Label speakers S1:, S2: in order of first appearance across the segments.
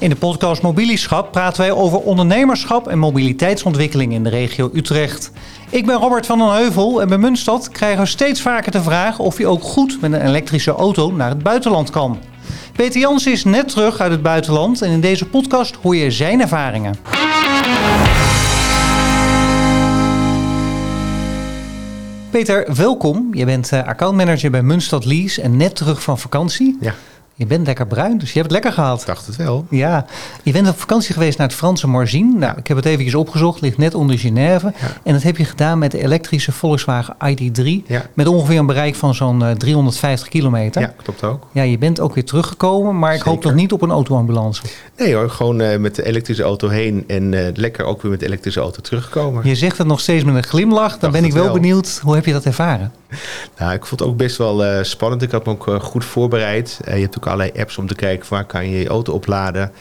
S1: In de podcast Mobilieschap praten wij over ondernemerschap en mobiliteitsontwikkeling in de regio Utrecht. Ik ben Robert van den Heuvel en bij Munstad krijgen we steeds vaker de vraag of je ook goed met een elektrische auto naar het buitenland kan. Peter Jans is net terug uit het buitenland en in deze podcast hoor je zijn ervaringen. Peter, welkom. Je bent eh, accountmanager bij Munstad Lease en net terug van vakantie.
S2: Ja.
S1: Je bent lekker bruin, dus je hebt het lekker gehad.
S2: Ik dacht het wel.
S1: Ja, je bent op vakantie geweest naar het Franse Morzine. Nou, ik heb het eventjes opgezocht, ligt net onder Genève.
S2: Ja.
S1: En dat heb je gedaan met de elektrische Volkswagen ID3.
S2: Ja.
S1: Met ongeveer een bereik van zo'n eh, 350 kilometer.
S2: Ja, klopt ook.
S1: Ja, je bent ook weer teruggekomen, maar ik hoop nog niet op een autoambulance.
S2: Nee hoor, gewoon eh, met de elektrische auto heen en eh, lekker ook weer met de elektrische auto teruggekomen.
S1: Je zegt het nog steeds met een glimlach. Dan ben ik wel,
S2: wel.
S1: benieuwd, hoe heb je dat ervaren?
S2: Nou, ik vond het ook best wel eh, spannend. Ik had me ook eh, goed voorbereid. Eh, je hebt ook allerlei apps om te kijken waar kan je je auto opladen.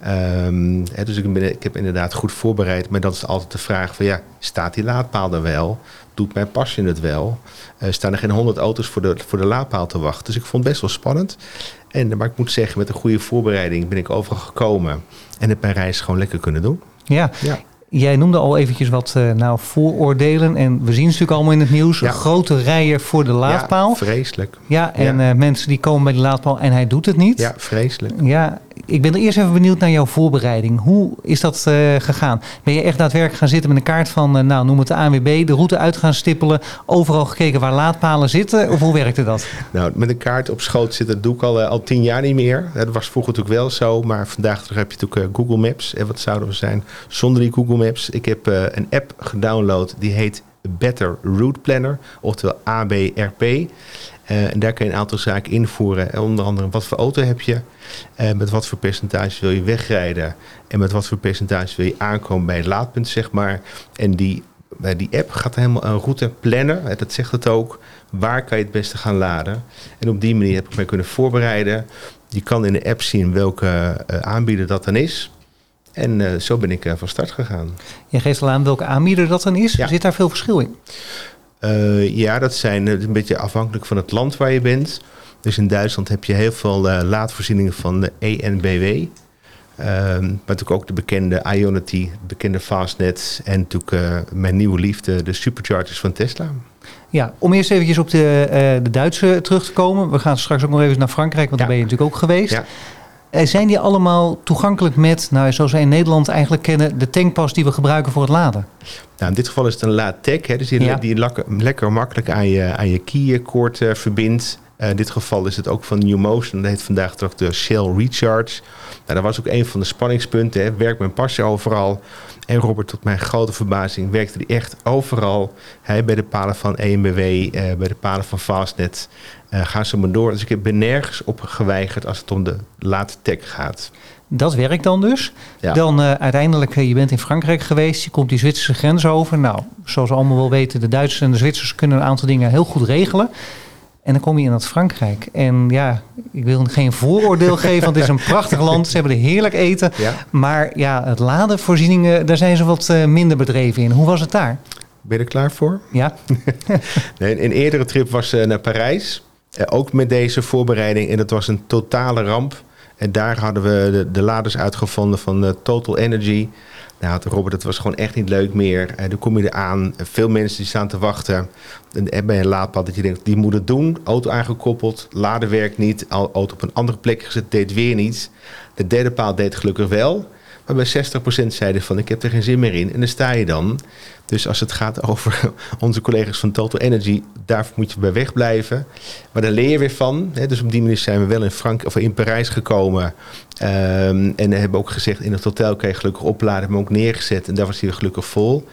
S2: Ehm, hè, dus ik, ben, ik heb inderdaad goed voorbereid. Maar dan is altijd de vraag van ja, staat die laadpaal er wel? Doet mijn pasje het wel? Eh, staan er geen honderd auto's voor de, voor de laadpaal te wachten? Dus ik vond het best wel spannend. En, maar ik moet zeggen, met een goede voorbereiding ben ik overal gekomen. En heb mijn reis gewoon lekker kunnen doen.
S1: Ja,
S2: Ja.
S1: Jij noemde al eventjes wat eh, nou, vooroordelen. En we zien het natuurlijk allemaal in het nieuws.
S2: Ja.
S1: Grote rijen voor de laadpaal.
S2: Ja, vreselijk.
S1: Ja, en
S2: Ja.
S1: eh, mensen die komen bij de laadpaal en hij doet het niet.
S2: Ja, vreselijk.
S1: Ja, ik ben er eerst even benieuwd naar jouw voorbereiding. Hoe is dat eh, gegaan? Ben je echt daadwerkelijk gaan zitten met een kaart van, eh, nou noem het de ANWB, de route uit gaan stippelen, overal gekeken waar laadpalen zitten? Of hoe werkte dat?
S2: Nou, met een kaart op schoot zitten, doe ik al, eh, al tien jaar niet meer. Dat was vroeger natuurlijk wel zo, maar vandaag terug heb je natuurlijk Google Maps. En wat zouden we zijn zonder die Google Maps? Ik heb een app gedownload, die heet Better Route Planner, oftewel ABRP. Eh, en daar kan je een aantal zaken invoeren. En onder andere wat voor auto heb je, eh, met wat voor percentage wil je wegrijden en met wat voor percentage wil je aankomen bij het laadpunt, zeg maar. En die, bij die app gaat helemaal een route plannen, eh, dat zegt het ook. Waar kan je het beste gaan laden? En op die manier heb ik mij kunnen voorbereiden. Je kan in de app zien welke eh, aanbieder dat dan is. En eh, zo ben ik eh, van start gegaan.
S1: Je geeft al aan welke aanbieder dat dan is.
S2: Ja.
S1: Zit daar veel verschil in?
S2: Eh, ja, dat zijn eh, een beetje afhankelijk van het land waar je bent. Dus in Duitsland heb je heel veel eh, laadvoorzieningen van de ENBW. Ehm, maar natuurlijk ook de bekende Ionity, de bekende Fastnet. En natuurlijk mijn nieuwe liefde, de superchargers van Tesla.
S1: Ja, om eerst eventjes op de, de Duitse terug te komen. We gaan straks ook nog even naar Frankrijk, want
S2: Ja.
S1: daar ben je natuurlijk ook geweest.
S2: Ja.
S1: Eh, zijn die allemaal toegankelijk met, nou, zoals wij in Nederland eigenlijk kennen, de tankpas die we gebruiken voor het laden?
S2: Nou, in dit geval is het een laadtech, hè, dus die,
S1: Ja.
S2: die lekker makkelijk aan je, aan je keycord eh, verbindt. Eh, in dit geval is het ook van New Motion. Dat heet vandaag toch de Shell Recharge. Nou, dat was ook een van de spanningspunten. Hè. Werkt mijn pasje overal? En Robert, tot mijn grote verbazing, werkte die echt overal. Hè, bij de palen van EMBW, bij de palen van Fastnet. Eh gaan ze maar door. Dus ik ben nergens op geweigerd als het om de laadtech gaat.
S1: Dat werkt dan dus.
S2: Ja.
S1: Dan eh, uiteindelijk, eh, je bent in Frankrijk geweest, je komt die Zwitserse grens over. Nou, zoals we allemaal wel weten, de Duitsers en de Zwitsers kunnen een aantal dingen heel goed regelen. En dan kom je in dat Frankrijk. En ja, ik wil geen vooroordeel geven, want het is een prachtig land. Ze hebben er heerlijk eten.
S2: Ja.
S1: Maar ja, het ladenvoorzieningen, daar zijn ze wat minder bedreven in. Hoe was het daar?
S2: Ben je er klaar voor?
S1: Ja,
S2: Nee, een eerdere trip was naar Parijs. Eh, ook met deze voorbereiding. En dat was een totale ramp. En daar hadden we de, de laders uitgevonden van eh, Total Energy. Nou, Robert, dat was gewoon echt niet leuk meer. En dan kom je eraan. Eh, Veel mensen die staan te wachten. En bij een laadpad dat je denkt, die moet het doen. Auto aangekoppeld, laden werkt niet. Auto op een andere plek gezet, deed weer niet. De derde paal deed gelukkig wel. Maar bij 60% zeiden van, ik heb er geen zin meer in. En dan sta je dan. Dus als het gaat over onze collega's van Total Energy, daar moet je bij wegblijven. Maar daar leer je weer van. Hè. Dus op die manier zijn we wel in, Frank of in Parijs gekomen. Ehm, en hebben ook gezegd, in het hotel kan je gelukkig opladen. Hebben ook neergezet en daar was hij gelukkig vol.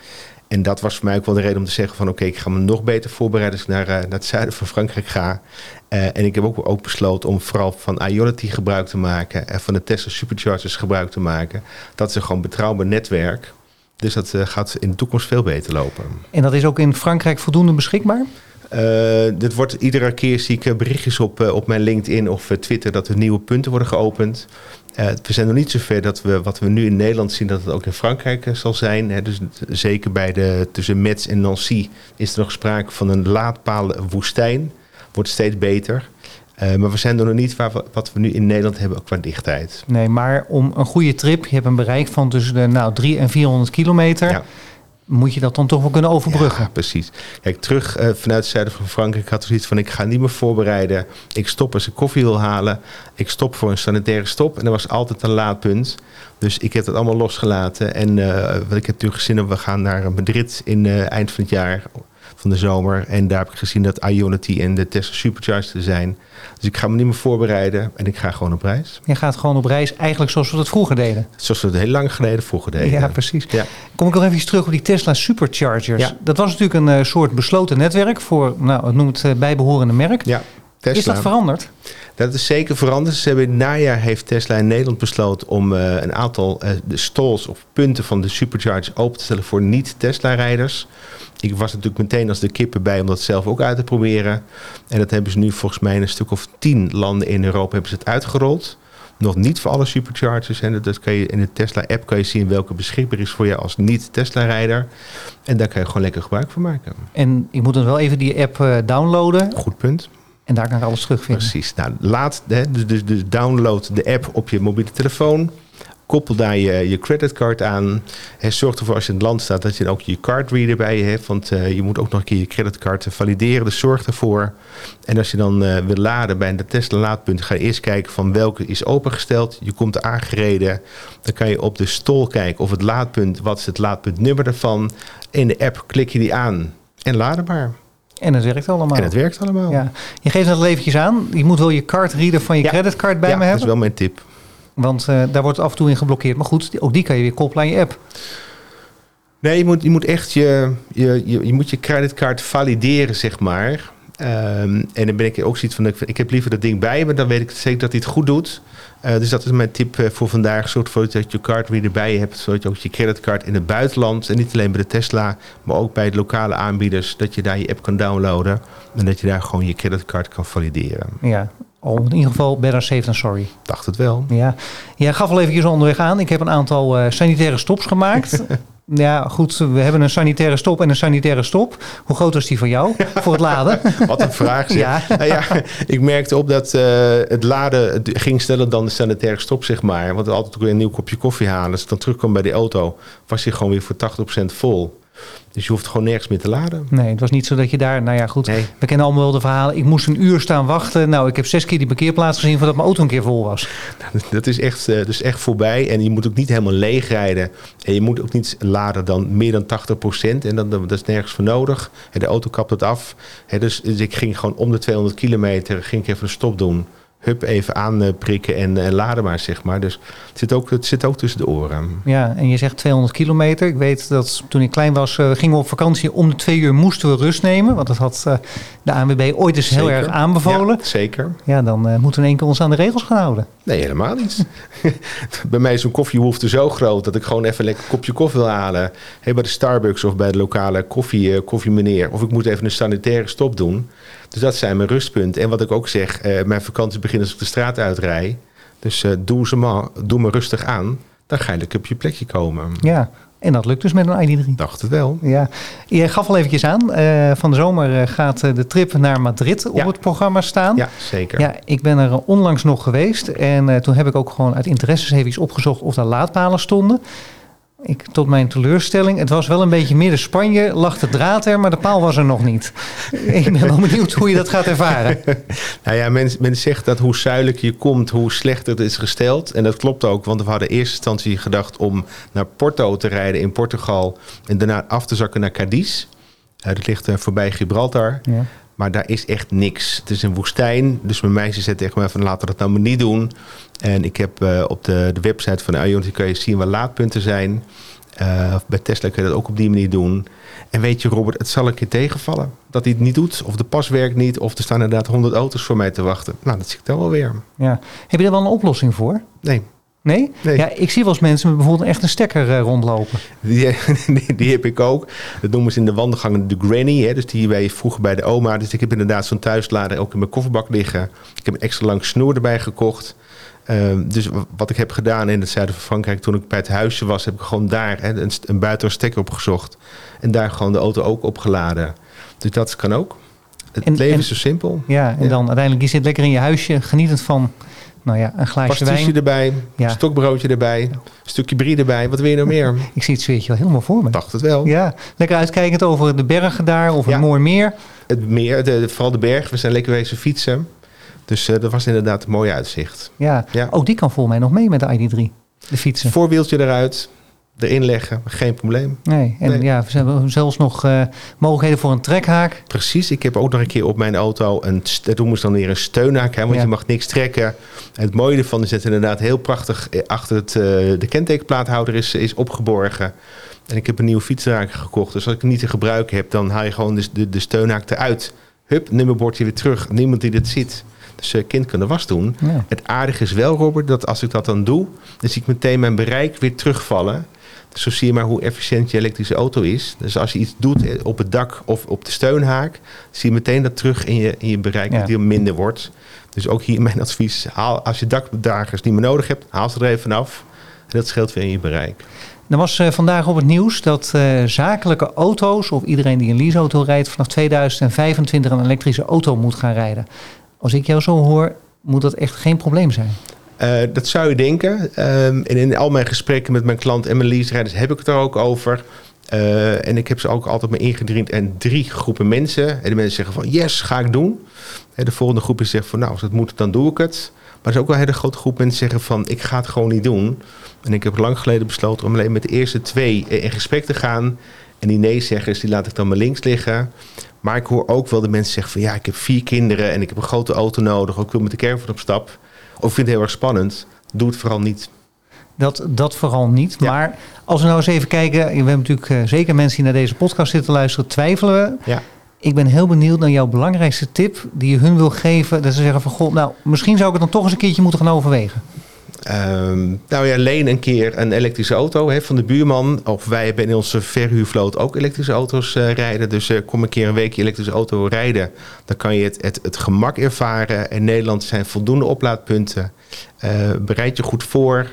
S2: En dat was voor mij ook wel de reden om te zeggen van... oké, ik ga me nog beter voorbereiden als ik naar, eh, naar het zuiden van Frankrijk ga. Eh, en ik heb ook, ook besloten om vooral van Ionity gebruik te maken... en van de Tesla Superchargers gebruik te maken. Dat is een gewoon betrouwbaar netwerk. Dus dat eh, gaat in de toekomst veel beter lopen.
S1: en dat is ook in Frankrijk voldoende beschikbaar?
S2: Eh, dit wordt iedere keer zie ik eh, berichtjes op, eh, op mijn LinkedIn of Twitter dat er nieuwe punten worden geopend. We zijn nog niet zover dat we wat we nu in Nederland zien, dat het ook in Frankrijk zal zijn. Hè. Dus zeker bij de, tussen Metz en Nancy is er nog sprake van een laadpalenwoestijn. Wordt steeds beter. Uh, maar we zijn er nog niet waar we, wat we nu in Nederland hebben qua dichtheid.
S1: Nee, maar om een goede trip, je hebt een bereik van tussen de nou, 3 en 400 kilometer. Ja moet je dat dan toch wel kunnen overbruggen.
S2: Ja, precies. Kijk, terug uh, vanuit het zuiden van Frankrijk had zoiets van... ik ga niet meer voorbereiden. Ik stop als ik koffie wil halen. Ik stop voor een sanitaire stop. En er was altijd een laadpunt. Dus ik heb het allemaal losgelaten. En uh, wat ik heb natuurlijk gezien... we gaan naar Madrid in uh, eind van het jaar van de zomer. En daar heb ik gezien dat Ionity en de Tesla Supercharger zijn. Dus ik ga me niet meer voorbereiden en ik ga gewoon op reis.
S1: Je gaat gewoon op reis eigenlijk zoals we dat vroeger deden.
S2: Zoals we het heel lang geleden vroeger deden.
S1: Ja, precies. Ja. Kom ik nog even terug op die Tesla Superchargers. Ja. Dat was natuurlijk een uh, soort besloten netwerk voor, nou, het uh, bijbehorende merk.
S2: Ja.
S1: Tesla. Is dat veranderd?
S2: Dat is zeker veranderd. Ze hebben in het najaar heeft Tesla in Nederland besloten om uh, een aantal uh, de stalls of punten van de superchargers open te stellen voor niet-Tesla-rijders. Ik was natuurlijk meteen als de kippen bij om dat zelf ook uit te proberen. En dat hebben ze nu volgens mij in een stuk of tien landen in Europa hebben ze het uitgerold. Nog niet voor alle superchargers. En dat kan je in de Tesla-app kan je zien welke beschikbaar is voor je als niet-Tesla-rijder. En daar kan je gewoon lekker gebruik van maken.
S1: En ik moet dan wel even die app uh, downloaden.
S2: Goed punt.
S1: En daar kan ik alles terugvinden.
S2: Precies. Nou, laat, hè, dus, dus, dus download de app op je mobiele telefoon. Koppel daar je, je creditcard aan. Zorg ervoor als je in het land staat dat je ook je cardreader bij je hebt. Want uh, je moet ook nog een keer je creditcard valideren. Dus zorg ervoor. En als je dan uh, wil laden bij de Tesla laadpunt, ga je eerst kijken van welke is opengesteld. Je komt aangereden. Dan kan je op de stol kijken of het laadpunt, wat is het laadpuntnummer daarvan. In de app klik je die aan en laden maar.
S1: En het werkt allemaal.
S2: En het werkt allemaal.
S1: Ja. Je geeft dat eventjes aan. Je moet wel je cardreader van je
S2: ja.
S1: creditcard bij
S2: ja,
S1: me hebben.
S2: dat is wel mijn tip.
S1: Want uh, daar wordt af en toe in geblokkeerd. Maar goed, ook die kan je weer koppelen aan je app.
S2: Nee, je moet, je moet echt je, je, je, je moet je creditcard valideren, zeg maar. Um, en dan ben ik ook zoiets van, ik heb liever dat ding bij me, dan weet ik zeker dat hij het goed doet. Uh, dus dat is mijn tip uh, voor vandaag. Zorg ervoor dat je card weer erbij hebt, zodat je ook je creditcard in het buitenland, en niet alleen bij de Tesla, maar ook bij de lokale aanbieders, dat je daar je app kan downloaden en dat je daar gewoon je creditcard kan valideren.
S1: Ja, al in ieder geval better safe than sorry.
S2: Dacht het wel.
S1: Ja, jij gaf al eventjes onderweg aan. Ik heb een aantal uh, sanitaire stops gemaakt. Ja, goed. We hebben een sanitaire stop en een sanitaire stop. Hoe groot was die van jou voor het laden?
S2: Wat een vraag. Zeg. Ja. Nou ja, ik merkte op dat uh, het laden ging sneller dan de sanitaire stop, zeg maar. Want altijd weer een nieuw kopje koffie halen. Als ik dan terugkwam bij die auto, was hij gewoon weer voor 80% vol. Dus je hoeft gewoon nergens meer te laden.
S1: Nee, het was niet zo dat je daar... Nou ja, goed. Nee. We kennen allemaal wel de verhalen. Ik moest een uur staan wachten. Nou, ik heb zes keer die parkeerplaats gezien... voordat mijn auto een keer vol was.
S2: Dat is echt, uh, dat is echt voorbij. En je moet ook niet helemaal leeg rijden. En je moet ook niet laden dan meer dan 80% En dan, dat is nergens voor nodig. En de auto kapt het af. dus, dus ik ging gewoon om de 200 kilometer... ging ik even een stop doen hup even aanprikken en, en laden maar, zeg maar. Dus het zit, ook, het zit ook tussen de oren.
S1: Ja, en je zegt 200 kilometer. Ik weet dat toen ik klein was, uh, gingen we op vakantie. Om de twee uur moesten we rust nemen. Want dat had uh, de ANWB ooit eens heel erg aanbevolen.
S2: Ja, zeker.
S1: Ja, dan uh, moeten we in één keer ons aan de regels gaan houden.
S2: Nee, helemaal niet. bij mij is zo'n koffiehoefte zo groot... dat ik gewoon even lekker een kopje koffie wil halen. Hey, bij de Starbucks of bij de lokale koffie, koffiemeneer. Of ik moet even een sanitaire stop doen... Dus dat zijn mijn rustpunten. En wat ik ook zeg, mijn vakantie begint als ik de straat uitrij. Dus uh, doe, ze maar, doe me rustig aan. Dan ga je lekker op je plekje komen.
S1: Ja, en dat lukt dus met een ID3.
S2: Dacht het wel.
S1: Ja. Je gaf al eventjes aan, uh, van de zomer gaat de trip naar Madrid op het programma staan.
S2: Ja, zeker.
S1: Ja, ik ben er onlangs nog geweest. En toen heb ik ook gewoon uit interesse even iets opgezocht of daar laadpalen stonden. Ik, tot mijn teleurstelling, het was wel een beetje midden Spanje, lag de draad er, maar de paal was er nog niet. Ik ben wel benieuwd hoe je dat gaat ervaren.
S2: nou ja, men, men zegt dat hoe zuidelijk je komt, hoe slechter het is gesteld. En dat klopt ook, want we hadden in eerste instantie gedacht om naar Porto te rijden in Portugal en daarna af te zakken naar Cadiz. Uh, dat ligt uh, voorbij Gibraltar. Ja. Maar daar is echt niks. Het is een woestijn. Dus mijn meisje zei tegen mij van laten we dat nou maar niet doen. En ik heb uh, op de, de website van Ionity kan je zien waar laadpunten zijn. Uh, bij Tesla kun je dat ook op die manier doen. En weet je Robert, het zal een keer tegenvallen. Dat hij het niet doet. Of de pas werkt niet. Of er staan inderdaad 100 auto's voor mij te wachten. Nou, dat zie ik dan wel weer.
S1: Ja. Heb je daar wel een oplossing voor?
S2: Nee.
S1: Nee?
S2: nee?
S1: Ja, ik zie wel eens mensen met bijvoorbeeld echt een stekker uh, rondlopen.
S2: Die, die, die, heb ik ook. Dat noemen ze in de wandelgangen de granny. Hè? Dus die wij vroeger bij de oma. Dus ik heb inderdaad zo'n thuislader ook in mijn kofferbak liggen. Ik heb een extra lang snoer erbij gekocht. Uh, dus wat ik heb gedaan in het zuiden van Frankrijk... toen ik bij het huisje was, heb ik gewoon daar hè, een, een buitenstekker opgezocht. En daar gewoon de auto ook opgeladen. Dus dat kan ook. Het
S1: En-
S2: leven
S1: en-
S2: is zo simpel.
S1: Ja, en
S2: Ja.
S1: dan uiteindelijk, je zit lekker in je huisje, genietend van, nou ja, een glaasje wijn.
S2: erbij,
S1: Ja.
S2: stokbroodje erbij, een stukje brie erbij. Wat wil je nou meer?
S1: Ik zie het zweertje wel helemaal voor me.
S2: Dacht het wel.
S1: Ja, lekker uitkijkend over de bergen daar, of
S2: Ja.
S1: een mooi meer.
S2: Het meer, de, vooral de berg. We zijn lekker wezen fietsen. Dus eh, dat was inderdaad een mooi uitzicht.
S1: Ja.
S2: Ja.
S1: ook die kan volgens mij nog mee met de ID3, de fietsen.
S2: Voorwieltje eruit, erin leggen, geen probleem.
S1: Nee, en
S2: Nee.
S1: ja, we hebben zelfs nog eh, mogelijkheden voor een trekhaak.
S2: Precies, ik heb ook nog een keer op mijn auto een, dat noemen ze dan weer een steunhaak, hè, want
S1: Ja.
S2: je mag niks trekken. En het mooie ervan is dat het inderdaad heel prachtig eh, achter het, eh, de kentekenplaathouder is, is opgeborgen. En ik heb een nieuwe fietsraak gekocht, dus als ik hem niet te gebruiken heb, dan haal je gewoon de, de, de steunhaak eruit. Hup, nummerbordje weer terug, niemand die dit ziet. Dus kind kan de was doen.
S1: Ja.
S2: Het aardige is wel, Robert, dat als ik dat dan doe, dan zie ik meteen mijn bereik weer terugvallen. Dus zo zie je maar hoe efficiënt je elektrische auto is. Dus als je iets doet op het dak of op de steunhaak, zie je meteen dat terug in je, in je bereik,
S1: Ja.
S2: dat die minder wordt. Dus ook hier mijn advies, haal, als je dakdragers niet meer nodig hebt, haal ze er even af. En dat scheelt weer in je bereik.
S1: Er was eh, vandaag op het nieuws dat eh, zakelijke auto's, of iedereen die een leaseauto rijdt, vanaf 2025 een elektrische auto moet gaan rijden. Als ik jou zo hoor, moet dat echt geen probleem zijn.
S2: Eh, dat zou je denken. Ehm, en in al mijn gesprekken met mijn klant en mijn lease-rijders heb ik het er ook over. Eh, en ik heb ze ook altijd me ingedrind en drie groepen mensen. En de mensen zeggen van yes, ga ik doen. En de volgende groep is zegt van nou, als het moet, dan doe ik het. Maar er is ook wel een hele grote groep mensen zeggen van ik ga het gewoon niet doen. En ik heb lang geleden besloten om alleen met de eerste twee in gesprek te gaan. En die nee-zeggers, die laat ik dan maar links liggen. Maar ik hoor ook wel de mensen zeggen van ja, ik heb vier kinderen en ik heb een grote auto nodig. Ook wil met de caravan op stap. Of vind het heel erg spannend. Doe het vooral niet.
S1: Dat, dat vooral niet.
S2: Ja.
S1: Maar als we nou eens even kijken. We hebben natuurlijk eh, zeker mensen die naar deze podcast zitten luisteren. Twijfelen we.
S2: Ja.
S1: Ik ben heel benieuwd naar jouw belangrijkste tip die je hun wil geven. Dat ze zeggen van god, nou misschien zou ik het dan toch eens een keertje moeten gaan overwegen.
S2: Ehm, nou ja, leen een keer een elektrische auto van de buurman. Of wij hebben in onze verhuurvloot ook elektrische auto's eh, rijden. Dus eh, kom een keer een weekje elektrische auto rijden. Dan kan je het, het, het gemak ervaren. In Nederland zijn voldoende oplaadpunten. Eh, bereid je goed voor.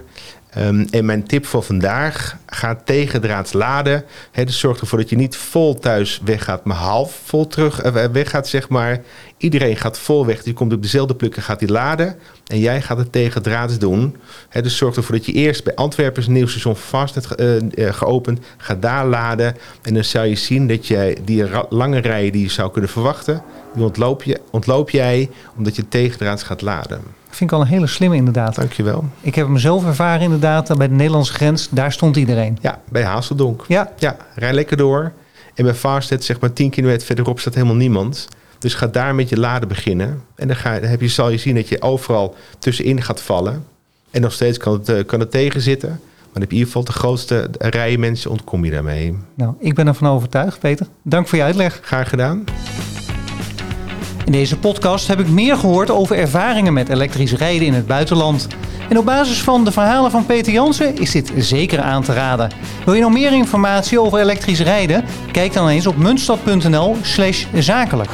S2: Ehm, en mijn tip voor vandaag, ga tegendraads laden. Hè, dus zorg ervoor dat je niet vol thuis weggaat, maar half vol terug eh, weggaat, zeg maar. Iedereen gaat vol weg. Je komt op dezelfde plek en gaat die laden. En jij gaat het tegendraads doen. Hè, dus zorg ervoor dat je eerst bij Antwerpen een nieuw station Fastnet eh, eh, geopend. Ga daar laden. En dan zou je zien dat jij die lange rijen die je zou kunnen verwachten... die ontloop, je, ontloop jij omdat je tegendraads gaat laden.
S1: Vind ik al een hele slimme inderdaad.
S2: Dankjewel.
S1: Ik heb hem zelf ervaren inderdaad. Bij de Nederlandse grens, daar stond iedereen.
S2: Ja, bij Hazeldonk.
S1: Ja,
S2: Ja, rij lekker door. En bij Fastnet, zeg maar 10 kilometer verderop, staat helemaal niemand. Dus ga daar met je laden beginnen. En dan, ga, dan heb je, zal je zien dat je overal tussenin gaat vallen. En nog steeds kan het, eh, kan het tegenzitten. Maar dan heb je in ieder geval de grootste rijen mensen, ontkom je daarmee.
S1: nou ik ben ervan overtuigd Peter. Dank voor je uitleg.
S2: Graag gedaan.
S1: In deze podcast heb ik meer gehoord over ervaringen met elektrisch rijden in het buitenland. En op basis van de verhalen van Peter Jansen is dit zeker aan te raden. Wil je nog meer informatie over elektrisch rijden? Kijk dan eens op muntstad.nl slash zakelijk.